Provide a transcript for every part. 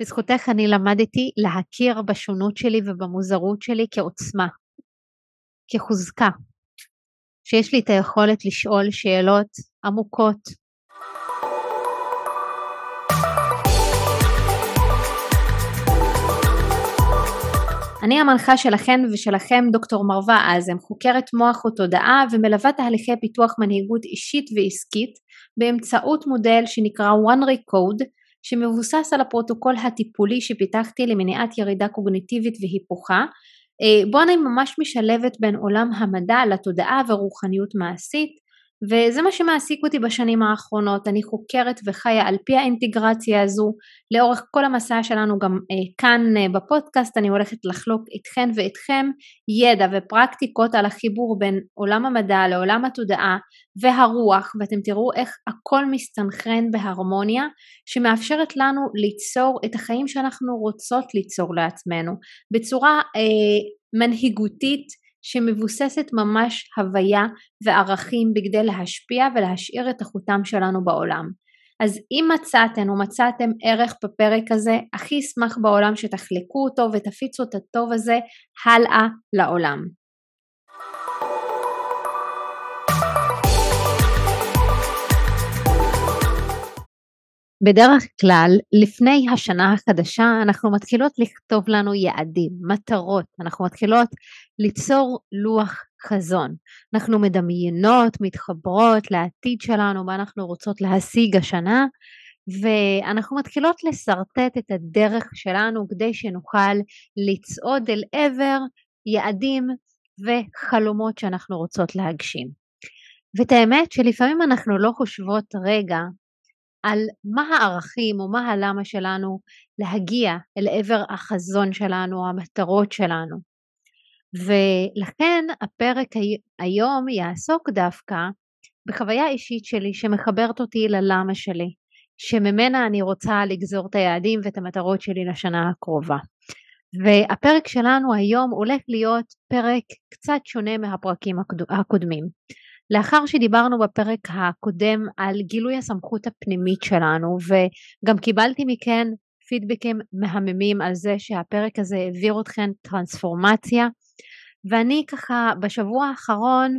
בזכותך אני למדתי להכיר בשונות שלי ובמוזרות שלי כעוצמה, כחוזקה, שיש לי את היכולת לשאול שאלות עמוקות. אני המנחה שלכן ושלכם דוקטור מרווה אזם, חוקרת מוח ותודעה ומלווה תהליכי פיתוח מנהיגות אישית ועסקית באמצעות מודל שנקרא one recode שמבוסס על הפרוטוקול הטיפולי שפיתחתי למניעת ירידה קוגניטיבית והיפוכה אה, בו אני ממש משלבת בין עולם המדע לתודעה ורוחניות מעשית וזה מה שמעסיק אותי בשנים האחרונות, אני חוקרת וחיה על פי האינטגרציה הזו, לאורך כל המסע שלנו גם אה, כאן אה, בפודקאסט אני הולכת לחלוק איתכן ואיתכם ידע ופרקטיקות על החיבור בין עולם המדע לעולם התודעה והרוח ואתם תראו איך הכל מסתנכרן בהרמוניה שמאפשרת לנו ליצור את החיים שאנחנו רוצות ליצור לעצמנו. בצורה אה, מנהיגותית שמבוססת ממש הוויה וערכים בכדי להשפיע ולהשאיר את החותם שלנו בעולם. אז אם מצאתן או מצאתם ערך בפרק הזה, הכי אשמח בעולם שתחלקו אותו ותפיצו את הטוב הזה הלאה לעולם. בדרך כלל לפני השנה החדשה אנחנו מתחילות לכתוב לנו יעדים, מטרות, אנחנו מתחילות ליצור לוח חזון. אנחנו מדמיינות, מתחברות לעתיד שלנו, מה אנחנו רוצות להשיג השנה, ואנחנו מתחילות לשרטט את הדרך שלנו כדי שנוכל לצעוד אל עבר יעדים וחלומות שאנחנו רוצות להגשים. ואת האמת שלפעמים אנחנו לא חושבות רגע על מה הערכים או מה הלמה שלנו להגיע אל עבר החזון שלנו, המטרות שלנו. ולכן הפרק היום יעסוק דווקא בחוויה אישית שלי שמחברת אותי ללמה שלי, שממנה אני רוצה לגזור את היעדים ואת המטרות שלי לשנה הקרובה. והפרק שלנו היום הולך להיות פרק קצת שונה מהפרקים הקודמים. לאחר שדיברנו בפרק הקודם על גילוי הסמכות הפנימית שלנו וגם קיבלתי מכן פידבקים מהממים על זה שהפרק הזה העביר אתכן טרנספורמציה. ואני ככה בשבוע האחרון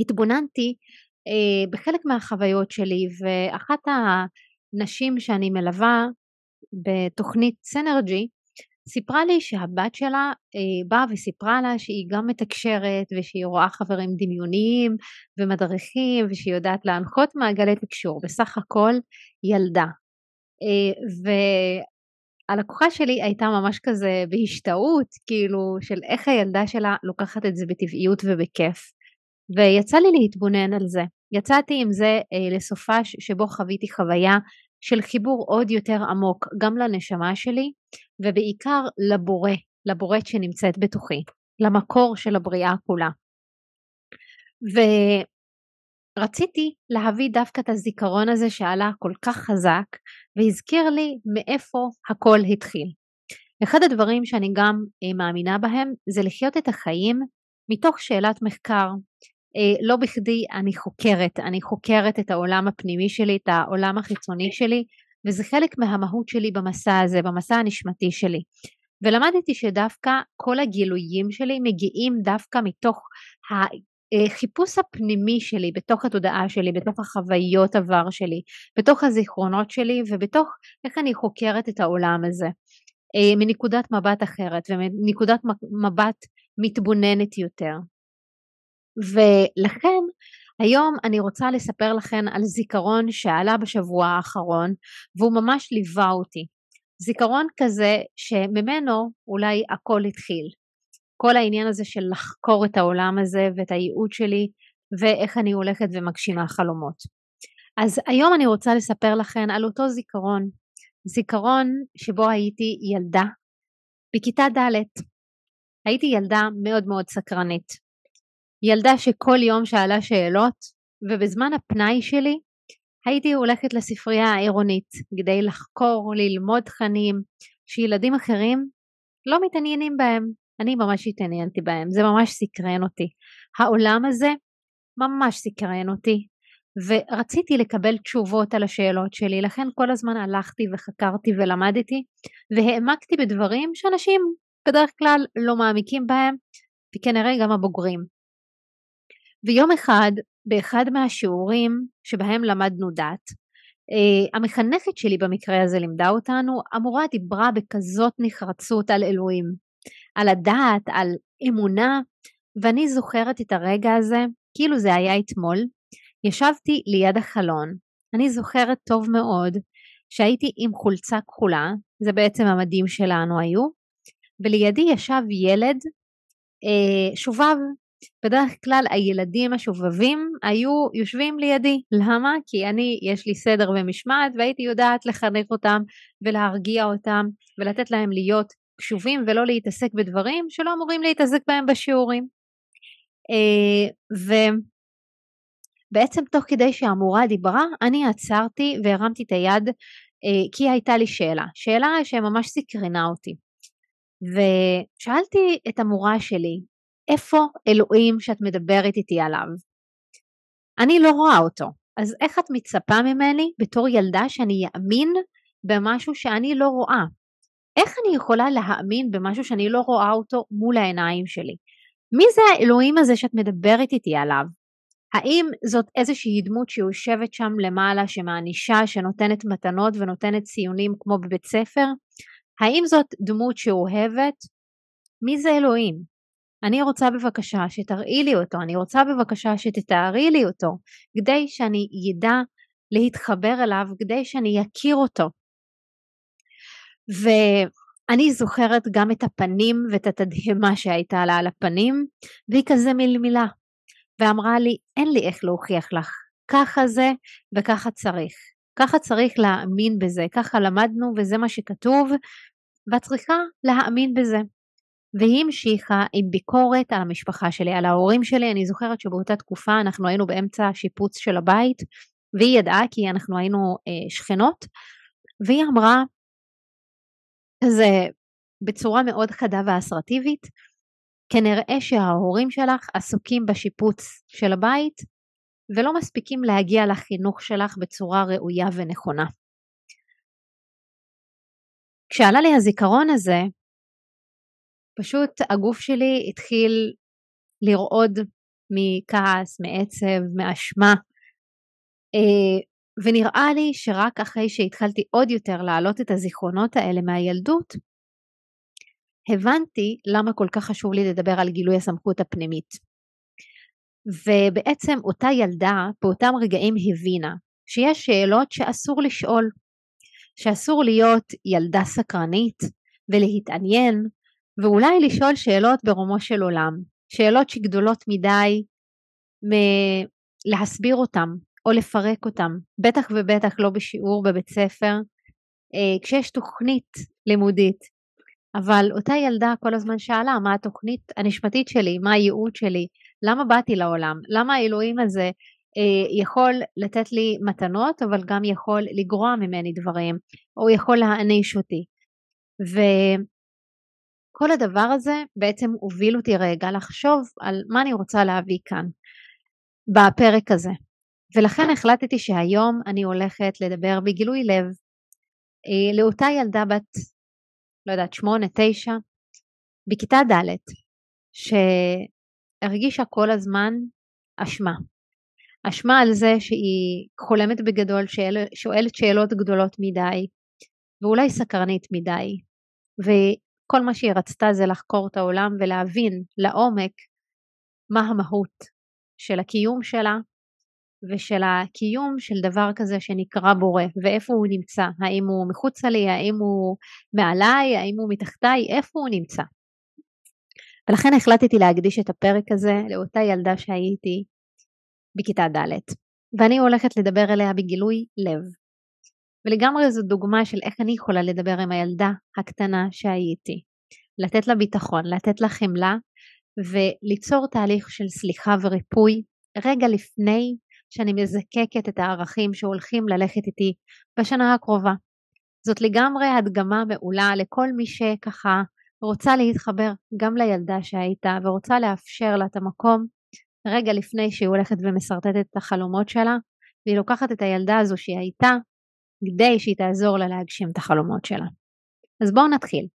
התבוננתי אה, בחלק מהחוויות שלי ואחת הנשים שאני מלווה בתוכנית סנרג'י סיפרה לי שהבת שלה אה, באה וסיפרה לה שהיא גם מתקשרת ושהיא רואה חברים דמיוניים ומדריכים ושהיא יודעת להנחות מעגלי תקשור, בסך הכל ילדה. אה, והלקוחה שלי הייתה ממש כזה בהשתאות, כאילו של איך הילדה שלה לוקחת את זה בטבעיות ובכיף. ויצא לי להתבונן על זה. יצאתי עם זה אה, לסופש שבו חוויתי חוויה של חיבור עוד יותר עמוק גם לנשמה שלי ובעיקר לבורא, לבורא שנמצאת בתוכי, למקור של הבריאה כולה. ורציתי להביא דווקא את הזיכרון הזה שעלה כל כך חזק והזכיר לי מאיפה הכל התחיל. אחד הדברים שאני גם אה, מאמינה בהם זה לחיות את החיים מתוך שאלת מחקר. אה, לא בכדי אני חוקרת, אני חוקרת את העולם הפנימי שלי, את העולם החיצוני שלי, וזה חלק מהמהות שלי במסע הזה, במסע הנשמתי שלי. ולמדתי שדווקא כל הגילויים שלי מגיעים דווקא מתוך החיפוש הפנימי שלי, בתוך התודעה שלי, בתוך החוויות עבר שלי, בתוך הזיכרונות שלי ובתוך איך אני חוקרת את העולם הזה. אה, מנקודת מבט אחרת ומנקודת מבט מתבוננת יותר. ולכן היום אני רוצה לספר לכם על זיכרון שעלה בשבוע האחרון והוא ממש ליווה אותי. זיכרון כזה שממנו אולי הכל התחיל. כל העניין הזה של לחקור את העולם הזה ואת הייעוד שלי ואיך אני הולכת ומגשימה חלומות. אז היום אני רוצה לספר לכם על אותו זיכרון, זיכרון שבו הייתי ילדה בכיתה ד'. הייתי ילדה מאוד מאוד סקרנית. ילדה שכל יום שאלה שאלות ובזמן הפנאי שלי הייתי הולכת לספרייה העירונית כדי לחקור, ללמוד תכנים שילדים אחרים לא מתעניינים בהם. אני ממש התעניינתי בהם, זה ממש סקרן אותי. העולם הזה ממש סקרן אותי ורציתי לקבל תשובות על השאלות שלי, לכן כל הזמן הלכתי וחקרתי ולמדתי והעמקתי בדברים שאנשים בדרך כלל לא מעמיקים בהם וכנראה גם הבוגרים. ויום אחד באחד מהשיעורים שבהם למדנו דת, אה, המחנכת שלי במקרה הזה לימדה אותנו, המורה דיברה בכזאת נחרצות על אלוהים, על הדת, על אמונה, ואני זוכרת את הרגע הזה כאילו זה היה אתמול, ישבתי ליד החלון, אני זוכרת טוב מאוד שהייתי עם חולצה כחולה, זה בעצם המדים שלנו היו, ולידי ישב ילד אה, שובב. בדרך כלל הילדים השובבים היו יושבים לידי. למה? כי אני, יש לי סדר ומשמעת והייתי יודעת לחנך אותם ולהרגיע אותם ולתת להם להיות קשובים ולא להתעסק בדברים שלא אמורים להתעסק בהם בשיעורים. אה, ובעצם תוך כדי שהמורה דיברה אני עצרתי והרמתי את היד אה, כי הייתה לי שאלה, שאלה שממש סקרנה אותי. ושאלתי את המורה שלי, איפה אלוהים שאת מדברת איתי עליו? אני לא רואה אותו, אז איך את מצפה ממני בתור ילדה שאני אאמין במשהו שאני לא רואה? איך אני יכולה להאמין במשהו שאני לא רואה אותו מול העיניים שלי? מי זה האלוהים הזה שאת מדברת איתי עליו? האם זאת איזושהי דמות שיושבת שם למעלה שמענישה, שנותנת מתנות ונותנת ציונים כמו בבית ספר? האם זאת דמות שאוהבת? מי זה אלוהים? אני רוצה בבקשה שתראי לי אותו, אני רוצה בבקשה שתתארי לי אותו, כדי שאני ידע להתחבר אליו, כדי שאני אכיר אותו. ואני זוכרת גם את הפנים ואת התדהמה שהייתה לה על הפנים, והיא כזה מלמילה, ואמרה לי, אין לי איך להוכיח לך, ככה זה וככה צריך. ככה צריך להאמין בזה, ככה למדנו וזה מה שכתוב, ואת צריכה להאמין בזה. והיא המשיכה עם ביקורת על המשפחה שלי, על ההורים שלי, אני זוכרת שבאותה תקופה אנחנו היינו באמצע השיפוץ של הבית, והיא ידעה כי אנחנו היינו אה, שכנות, והיא אמרה כזה בצורה מאוד חדה ואסרטיבית, כנראה שההורים שלך עסוקים בשיפוץ של הבית ולא מספיקים להגיע לחינוך שלך בצורה ראויה ונכונה. כשעלה לי הזיכרון הזה, פשוט הגוף שלי התחיל לרעוד מכעס, מעצב, מאשמה, אה, ונראה לי שרק אחרי שהתחלתי עוד יותר להעלות את הזיכרונות האלה מהילדות, הבנתי למה כל כך חשוב לי לדבר על גילוי הסמכות הפנימית. ובעצם אותה ילדה באותם רגעים הבינה שיש שאלות שאסור לשאול, שאסור להיות ילדה סקרנית ולהתעניין ואולי לשאול שאלות ברומו של עולם, שאלות שגדולות מדי מלהסביר אותם או לפרק אותם, בטח ובטח לא בשיעור בבית ספר, אה, כשיש תוכנית לימודית. אבל אותה ילדה כל הזמן שאלה מה התוכנית הנשמתית שלי, מה הייעוד שלי, למה באתי לעולם, למה האלוהים הזה אה, יכול לתת לי מתנות אבל גם יכול לגרוע ממני דברים או יכול להעניש אותי. וכל הדבר הזה בעצם הוביל אותי רגע לחשוב על מה אני רוצה להביא כאן בפרק הזה. ולכן החלטתי שהיום אני הולכת לדבר בגילוי לב אה, לאותה ילדה בת, לא יודעת, שמונה, תשע, בכיתה ד', שהרגישה כל הזמן אשמה. אשמה על זה שהיא חולמת בגדול, שואלת שאלות גדולות מדי, ואולי סקרנית מדי, וכל מה שהיא רצתה זה לחקור את העולם ולהבין לעומק מה המהות של הקיום שלה ושל הקיום של דבר כזה שנקרא בורא ואיפה הוא נמצא, האם הוא מחוצה לי, האם הוא מעליי, האם הוא מתחתיי, איפה הוא נמצא. ולכן החלטתי להקדיש את הפרק הזה לאותה ילדה שהייתי בכיתה ד' ואני הולכת לדבר אליה בגילוי לב. ולגמרי זו דוגמה של איך אני יכולה לדבר עם הילדה הקטנה שהייתי. לתת לה ביטחון, לתת לה חמלה וליצור תהליך של סליחה וריפוי רגע לפני שאני מזקקת את הערכים שהולכים ללכת איתי בשנה הקרובה. זאת לגמרי הדגמה מעולה לכל מי שככה רוצה להתחבר גם לילדה שהייתה ורוצה לאפשר לה את המקום רגע לפני שהיא הולכת ומסרטטת את החלומות שלה, והיא לוקחת את הילדה הזו שהיא הייתה כדי שהיא תעזור לה להגשים את החלומות שלה. אז בואו נתחיל.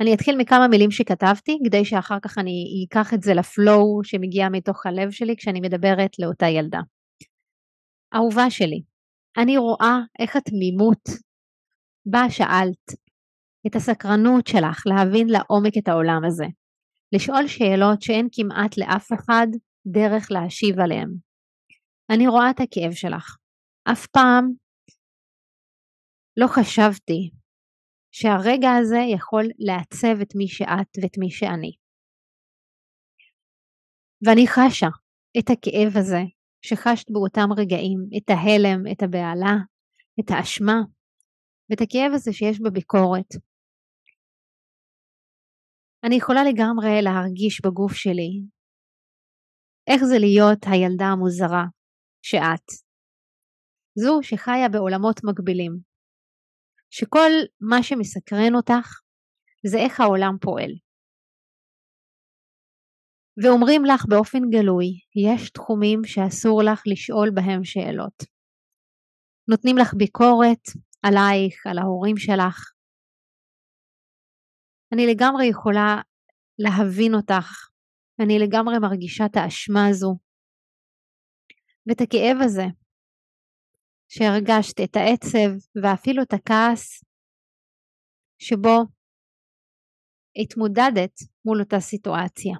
אני אתחיל מכמה מילים שכתבתי כדי שאחר כך אני אקח את זה לפלואו שמגיע מתוך הלב שלי כשאני מדברת לאותה ילדה. אהובה שלי, אני רואה איך התמימות בה שאלת, את הסקרנות שלך להבין לעומק את העולם הזה, לשאול שאלות שאין כמעט לאף אחד דרך להשיב עליהן. אני רואה את הכאב שלך. אף פעם לא חשבתי שהרגע הזה יכול לעצב את מי שאת ואת מי שאני. ואני חשה את הכאב הזה שחשת באותם רגעים, את ההלם, את הבהלה, את האשמה, ואת הכאב הזה שיש בביקורת. אני יכולה לגמרי להרגיש בגוף שלי איך זה להיות הילדה המוזרה שאת. זו שחיה בעולמות מקבילים, שכל מה שמסקרן אותך זה איך העולם פועל. ואומרים לך באופן גלוי, יש תחומים שאסור לך לשאול בהם שאלות. נותנים לך ביקורת עלייך, על ההורים שלך. אני לגמרי יכולה להבין אותך, אני לגמרי מרגישה את האשמה הזו ואת הכאב הזה שהרגשת, את העצב ואפילו את הכעס שבו התמודדת מול אותה סיטואציה.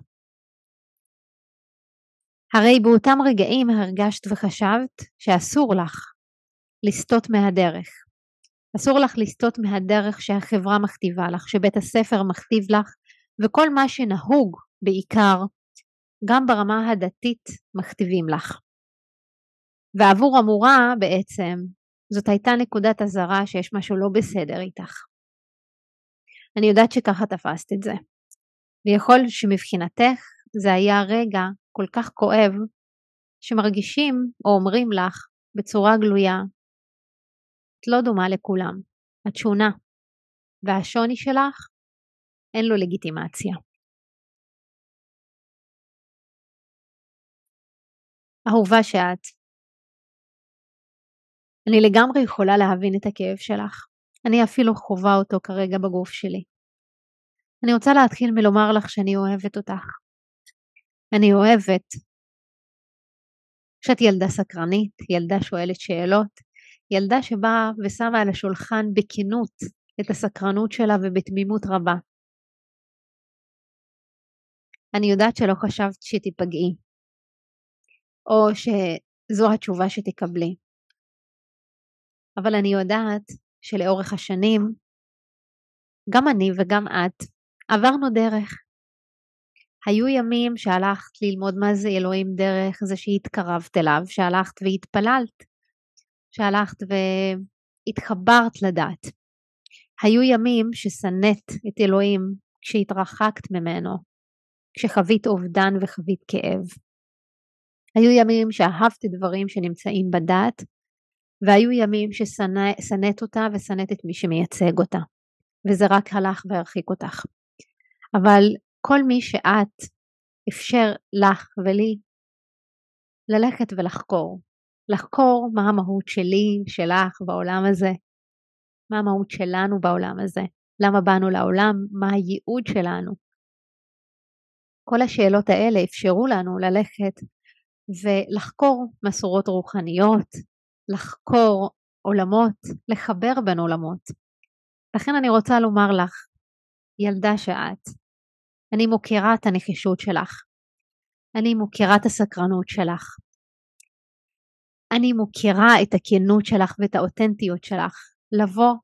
הרי באותם רגעים הרגשת וחשבת שאסור לך לסטות מהדרך. אסור לך לסטות מהדרך שהחברה מכתיבה לך, שבית הספר מכתיב לך, וכל מה שנהוג בעיקר, גם ברמה הדתית, מכתיבים לך. ועבור המורה בעצם זאת הייתה נקודת אזהרה שיש משהו לא בסדר איתך. אני יודעת שככה תפסת את זה. ויכול שמבחינתך זה היה רגע כל כך כואב, שמרגישים או אומרים לך בצורה גלויה, את לא דומה לכולם, את שונה, והשוני שלך אין לו לגיטימציה. אהובה שאת, אני לגמרי יכולה להבין את הכאב שלך, אני אפילו חווה אותו כרגע בגוף שלי. אני רוצה להתחיל מלומר לך שאני אוהבת אותך. אני אוהבת שאת ילדה סקרנית, ילדה שואלת שאלות, ילדה שבאה ושמה על השולחן בכנות את הסקרנות שלה ובתמימות רבה. אני יודעת שלא חשבת שתיפגעי, או שזו התשובה שתקבלי, אבל אני יודעת שלאורך השנים, גם אני וגם את עברנו דרך. היו ימים שהלכת ללמוד מה זה אלוהים דרך זה שהתקרבת אליו, שהלכת והתפללת, שהלכת והתחברת לדת. היו ימים ששנאת את אלוהים כשהתרחקת ממנו, כשחווית אובדן וחווית כאב. היו ימים שאהבת דברים שנמצאים בדת, והיו ימים ששנאת אותה ושנאת את מי שמייצג אותה, וזה רק הלך והרחיק אותך. אבל כל מי שאת אפשר לך ולי ללכת ולחקור, לחקור מה המהות שלי, שלך בעולם הזה, מה המהות שלנו בעולם הזה, למה באנו לעולם, מה הייעוד שלנו. כל השאלות האלה אפשרו לנו ללכת ולחקור מסורות רוחניות, לחקור עולמות, לחבר בין עולמות. לכן אני רוצה לומר לך, ילדה שאת, אני מוקירה את הנחישות שלך, אני מוקירה את הסקרנות שלך, אני מוקירה את הכנות שלך ואת האותנטיות שלך, לבוא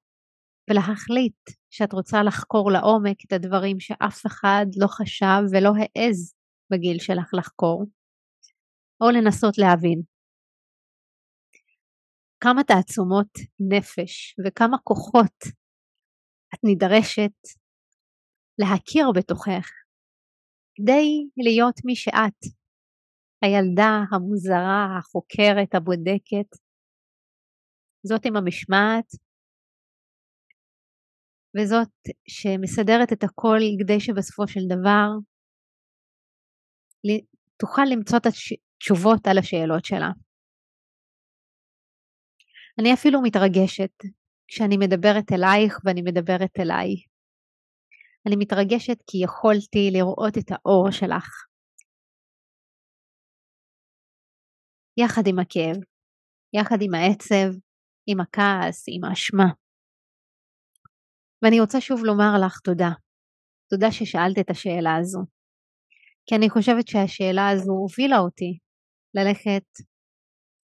ולהחליט שאת רוצה לחקור לעומק את הדברים שאף אחד לא חשב ולא העז בגיל שלך לחקור, או לנסות להבין. כמה תעצומות נפש וכמה כוחות את נדרשת להכיר בתוכך כדי להיות מי שאת, הילדה המוזרה, החוקרת, הבודקת, זאת עם המשמעת, וזאת שמסדרת את הכל כדי שבסופו של דבר תוכל למצוא את התשובות על השאלות שלה. אני אפילו מתרגשת כשאני מדברת אלייך ואני מדברת אליי. אני מתרגשת כי יכולתי לראות את האור שלך. יחד עם הכאב, יחד עם העצב, עם הכעס, עם האשמה. ואני רוצה שוב לומר לך תודה. תודה ששאלת את השאלה הזו. כי אני חושבת שהשאלה הזו הובילה אותי ללכת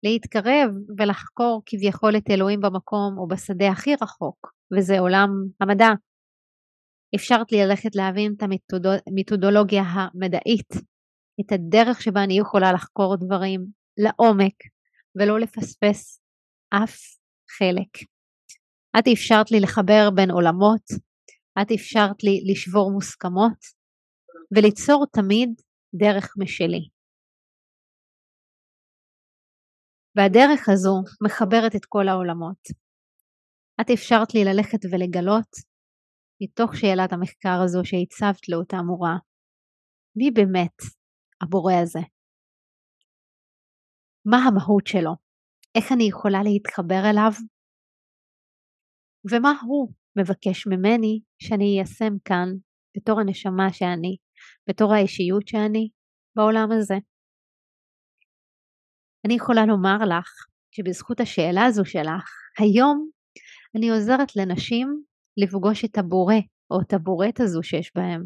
להתקרב ולחקור כביכול את אלוהים במקום או בשדה הכי רחוק, וזה עולם המדע. אפשרת לי ללכת להבין את המתודולוגיה המדעית, את הדרך שבה אני יכולה לחקור דברים לעומק ולא לפספס אף חלק. את אפשרת לי לחבר בין עולמות, את אפשרת לי לשבור מוסכמות וליצור תמיד דרך משלי. והדרך הזו מחברת את כל העולמות. את אפשרת לי ללכת ולגלות, מתוך שאלת המחקר הזו שהצבת לאותה מורה, מי באמת הבורא הזה? מה המהות שלו? איך אני יכולה להתחבר אליו? ומה הוא מבקש ממני שאני איישם כאן בתור הנשמה שאני, בתור האישיות שאני, בעולם הזה. אני יכולה לומר לך שבזכות השאלה הזו שלך, היום אני עוזרת לנשים לפגוש את הבורא או את הבוראת הזו שיש בהם.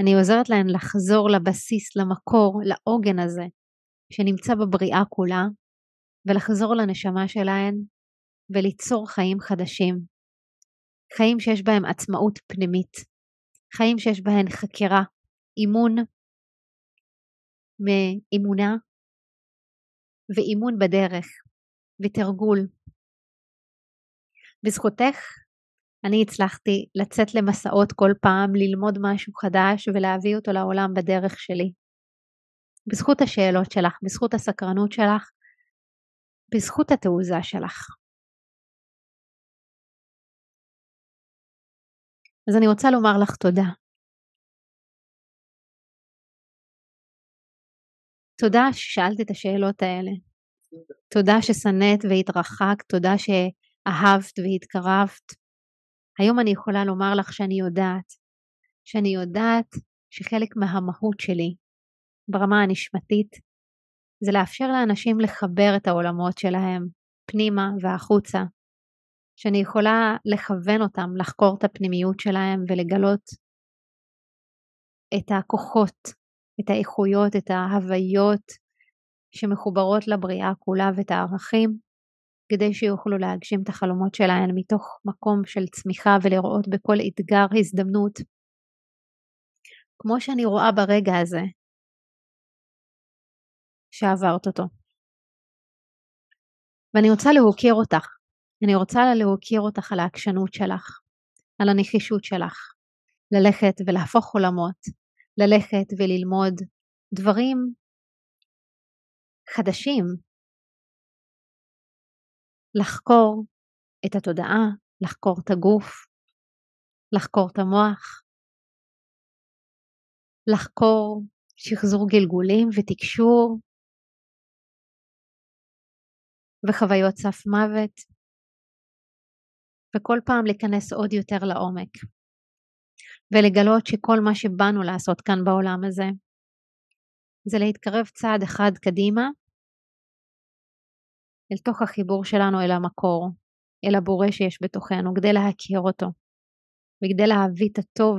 אני עוזרת להן לחזור לבסיס, למקור, לעוגן הזה שנמצא בבריאה כולה, ולחזור לנשמה שלהן וליצור חיים חדשים. חיים שיש בהם עצמאות פנימית, חיים שיש בהם חקירה, אימון מאמונה ואימון בדרך ותרגול. בזכותך אני הצלחתי לצאת למסעות כל פעם, ללמוד משהו חדש ולהביא אותו לעולם בדרך שלי. בזכות השאלות שלך, בזכות הסקרנות שלך, בזכות התעוזה שלך. אז אני רוצה לומר לך תודה. תודה ששאלת את השאלות האלה. תודה ששנאת והתרחקת, תודה שאהבת והתקרבת. היום אני יכולה לומר לך שאני יודעת, שאני יודעת שחלק מהמהות שלי ברמה הנשמתית זה לאפשר לאנשים לחבר את העולמות שלהם פנימה והחוצה, שאני יכולה לכוון אותם לחקור את הפנימיות שלהם ולגלות את הכוחות את האיכויות, את ההוויות שמחוברות לבריאה כולה ואת הערכים, כדי שיוכלו להגשים את החלומות שלהן מתוך מקום של צמיחה ולראות בכל אתגר הזדמנות. כמו שאני רואה ברגע הזה שעברת אותו. ואני רוצה להוקיר אותך, אני רוצה להוקיר אותך על העקשנות שלך, על הנחישות שלך, ללכת ולהפוך עולמות, ללכת וללמוד דברים חדשים, לחקור את התודעה, לחקור את הגוף, לחקור את המוח, לחקור שחזור גלגולים ותקשור וחוויות סף מוות, וכל פעם להיכנס עוד יותר לעומק. ולגלות שכל מה שבאנו לעשות כאן בעולם הזה זה להתקרב צעד אחד קדימה אל תוך החיבור שלנו אל המקור, אל הבורא שיש בתוכנו, כדי להכיר אותו וכדי להביא את הטוב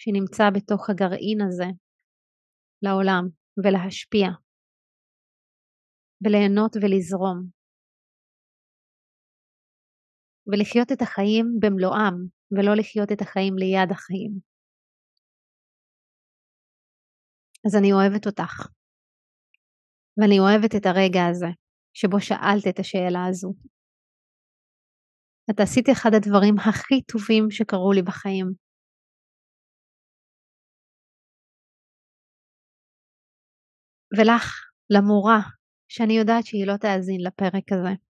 שנמצא בתוך הגרעין הזה לעולם ולהשפיע וליהנות ולזרום ולחיות את החיים במלואם ולא לחיות את החיים ליד החיים. אז אני אוהבת אותך, ואני אוהבת את הרגע הזה שבו שאלת את השאלה הזו. את עשית אחד הדברים הכי טובים שקרו לי בחיים. ולך, למורה, שאני יודעת שהיא לא תאזין לפרק הזה,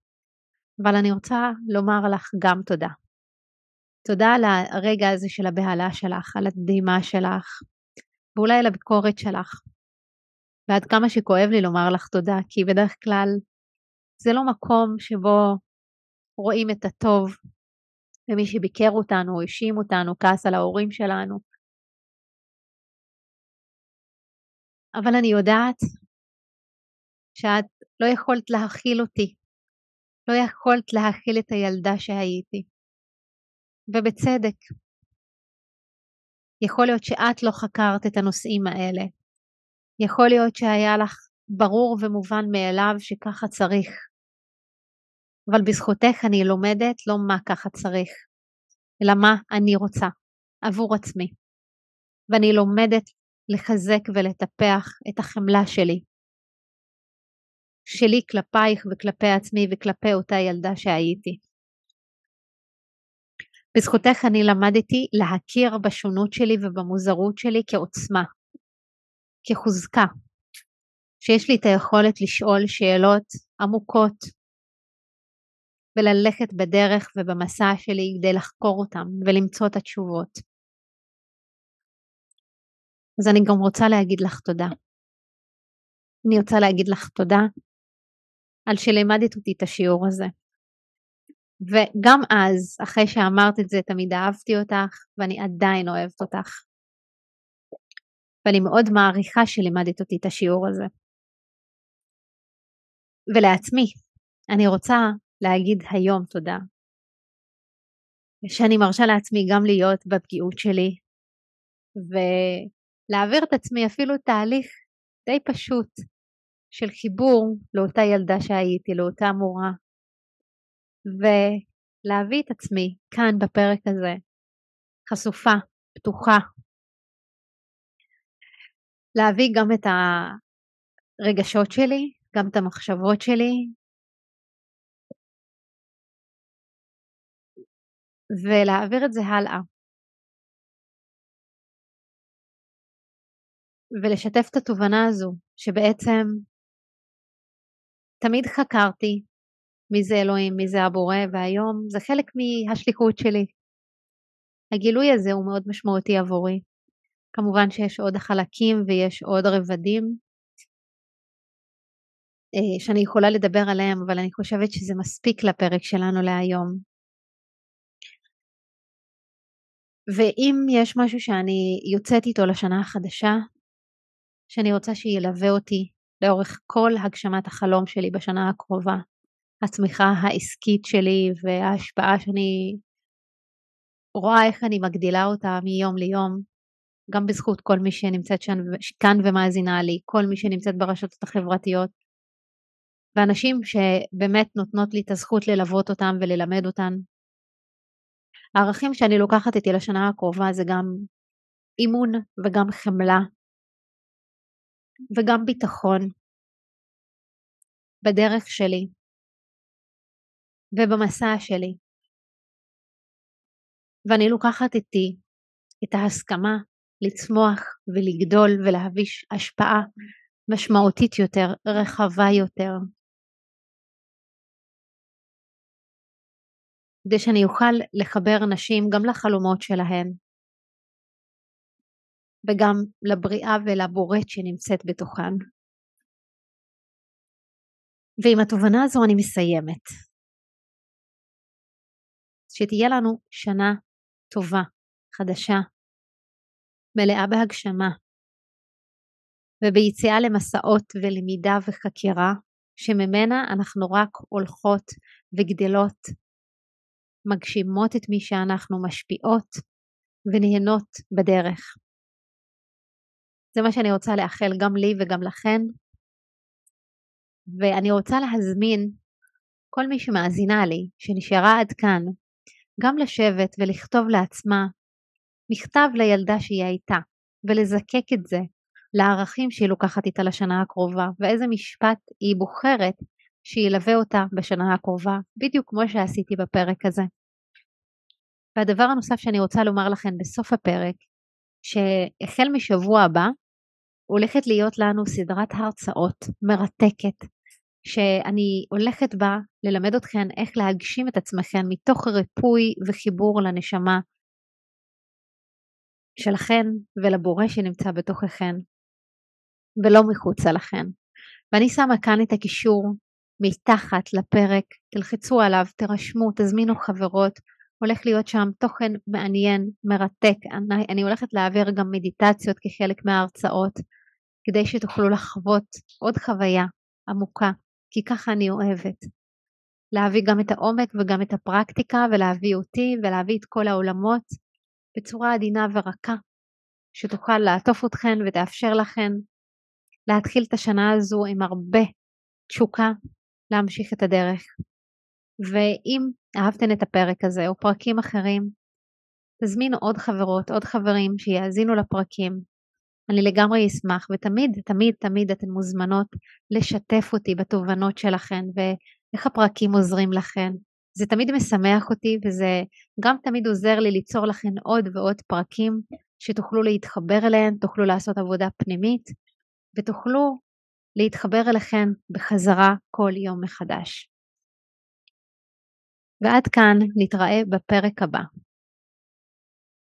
אבל אני רוצה לומר לך גם תודה. תודה על הרגע הזה של הבהלה שלך, על הדהימה שלך, ואולי על הביקורת שלך. ועד כמה שכואב לי לומר לך תודה, כי בדרך כלל זה לא מקום שבו רואים את הטוב במי שביקר אותנו, האשים אותנו, כעס על ההורים שלנו. אבל אני יודעת שאת לא יכולת להכיל אותי, לא יכולת להכיל את הילדה שהייתי. ובצדק. יכול להיות שאת לא חקרת את הנושאים האלה. יכול להיות שהיה לך ברור ומובן מאליו שככה צריך. אבל בזכותך אני לומדת לא מה ככה צריך, אלא מה אני רוצה עבור עצמי. ואני לומדת לחזק ולטפח את החמלה שלי. שלי כלפייך וכלפי עצמי וכלפי אותה ילדה שהייתי. בזכותך אני למדתי להכיר בשונות שלי ובמוזרות שלי כעוצמה, כחוזקה, שיש לי את היכולת לשאול שאלות עמוקות וללכת בדרך ובמסע שלי כדי לחקור אותם ולמצוא את התשובות. אז אני גם רוצה להגיד לך תודה. אני רוצה להגיד לך תודה על שלימדת אותי את השיעור הזה. וגם אז, אחרי שאמרת את זה, תמיד אהבתי אותך, ואני עדיין אוהבת אותך. ואני מאוד מעריכה שלימדת אותי את השיעור הזה. ולעצמי, אני רוצה להגיד היום תודה. שאני מרשה לעצמי גם להיות בפגיעות שלי, ולהעביר את עצמי אפילו תהליך די פשוט של חיבור לאותה ילדה שהייתי, לאותה מורה, ולהביא את עצמי כאן בפרק הזה, חשופה, פתוחה, להביא גם את הרגשות שלי, גם את המחשבות שלי, ולהעביר את זה הלאה. ולשתף את התובנה הזו, שבעצם תמיד חקרתי מי זה אלוהים, מי זה הבורא, והיום זה חלק מהשליחות שלי. הגילוי הזה הוא מאוד משמעותי עבורי. כמובן שיש עוד חלקים ויש עוד רבדים אה, שאני יכולה לדבר עליהם, אבל אני חושבת שזה מספיק לפרק שלנו להיום. ואם יש משהו שאני יוצאת איתו לשנה החדשה, שאני רוצה שילווה אותי לאורך כל הגשמת החלום שלי בשנה הקרובה, הצמיחה העסקית שלי וההשפעה שאני רואה איך אני מגדילה אותה מיום ליום, גם בזכות כל מי שנמצאת שם, כאן ומאזינה לי, כל מי שנמצאת ברשתות החברתיות, ואנשים שבאמת נותנות לי את הזכות ללוות אותם וללמד אותם. הערכים שאני לוקחת איתי לשנה הקרובה זה גם אימון וגם חמלה וגם ביטחון בדרך שלי ובמסע שלי. ואני לוקחת איתי את ההסכמה לצמוח ולגדול ולהביא השפעה משמעותית יותר, רחבה יותר. כדי שאני אוכל לחבר נשים גם לחלומות שלהן וגם לבריאה ולבורט שנמצאת בתוכן. ועם התובנה הזו אני מסיימת. שתהיה לנו שנה טובה, חדשה, מלאה בהגשמה וביציאה למסעות ולמידה וחקירה שממנה אנחנו רק הולכות וגדלות, מגשימות את מי שאנחנו משפיעות ונהנות בדרך. זה מה שאני רוצה לאחל גם לי וגם לכן. ואני רוצה להזמין כל מי שמאזינה לי, שנשארה עד כאן, גם לשבת ולכתוב לעצמה מכתב לילדה שהיא הייתה, ולזקק את זה לערכים שהיא לוקחת איתה לשנה הקרובה, ואיזה משפט היא בוחרת שילווה אותה בשנה הקרובה, בדיוק כמו שעשיתי בפרק הזה. והדבר הנוסף שאני רוצה לומר לכם בסוף הפרק, שהחל משבוע הבא הולכת להיות לנו סדרת הרצאות מרתקת, שאני הולכת בה ללמד אתכן איך להגשים את עצמכן מתוך ריפוי וחיבור לנשמה שלכן ולבורא שנמצא בתוככן, ולא מחוצה לכן. ואני שמה כאן את הקישור מתחת לפרק, תלחצו עליו, תרשמו, תזמינו חברות, הולך להיות שם תוכן מעניין, מרתק, אני, אני הולכת להעביר גם מדיטציות כחלק מההרצאות, כדי שתוכלו לחוות עוד חוויה עמוקה, כי ככה אני אוהבת. להביא גם את העומק וגם את הפרקטיקה ולהביא אותי ולהביא את כל העולמות בצורה עדינה ורכה, שתוכל לעטוף אתכן ותאפשר לכן להתחיל את השנה הזו עם הרבה תשוקה להמשיך את הדרך. ואם אהבתן את הפרק הזה או פרקים אחרים, תזמינו עוד חברות, עוד חברים שיאזינו לפרקים. אני לגמרי אשמח ותמיד, תמיד, תמיד אתן מוזמנות לשתף אותי בתובנות שלכן ואיך הפרקים עוזרים לכן. זה תמיד משמח אותי וזה גם תמיד עוזר לי ליצור לכן עוד ועוד פרקים שתוכלו להתחבר אליהן, תוכלו לעשות עבודה פנימית ותוכלו להתחבר אליכן בחזרה כל יום מחדש. ועד כאן נתראה בפרק הבא.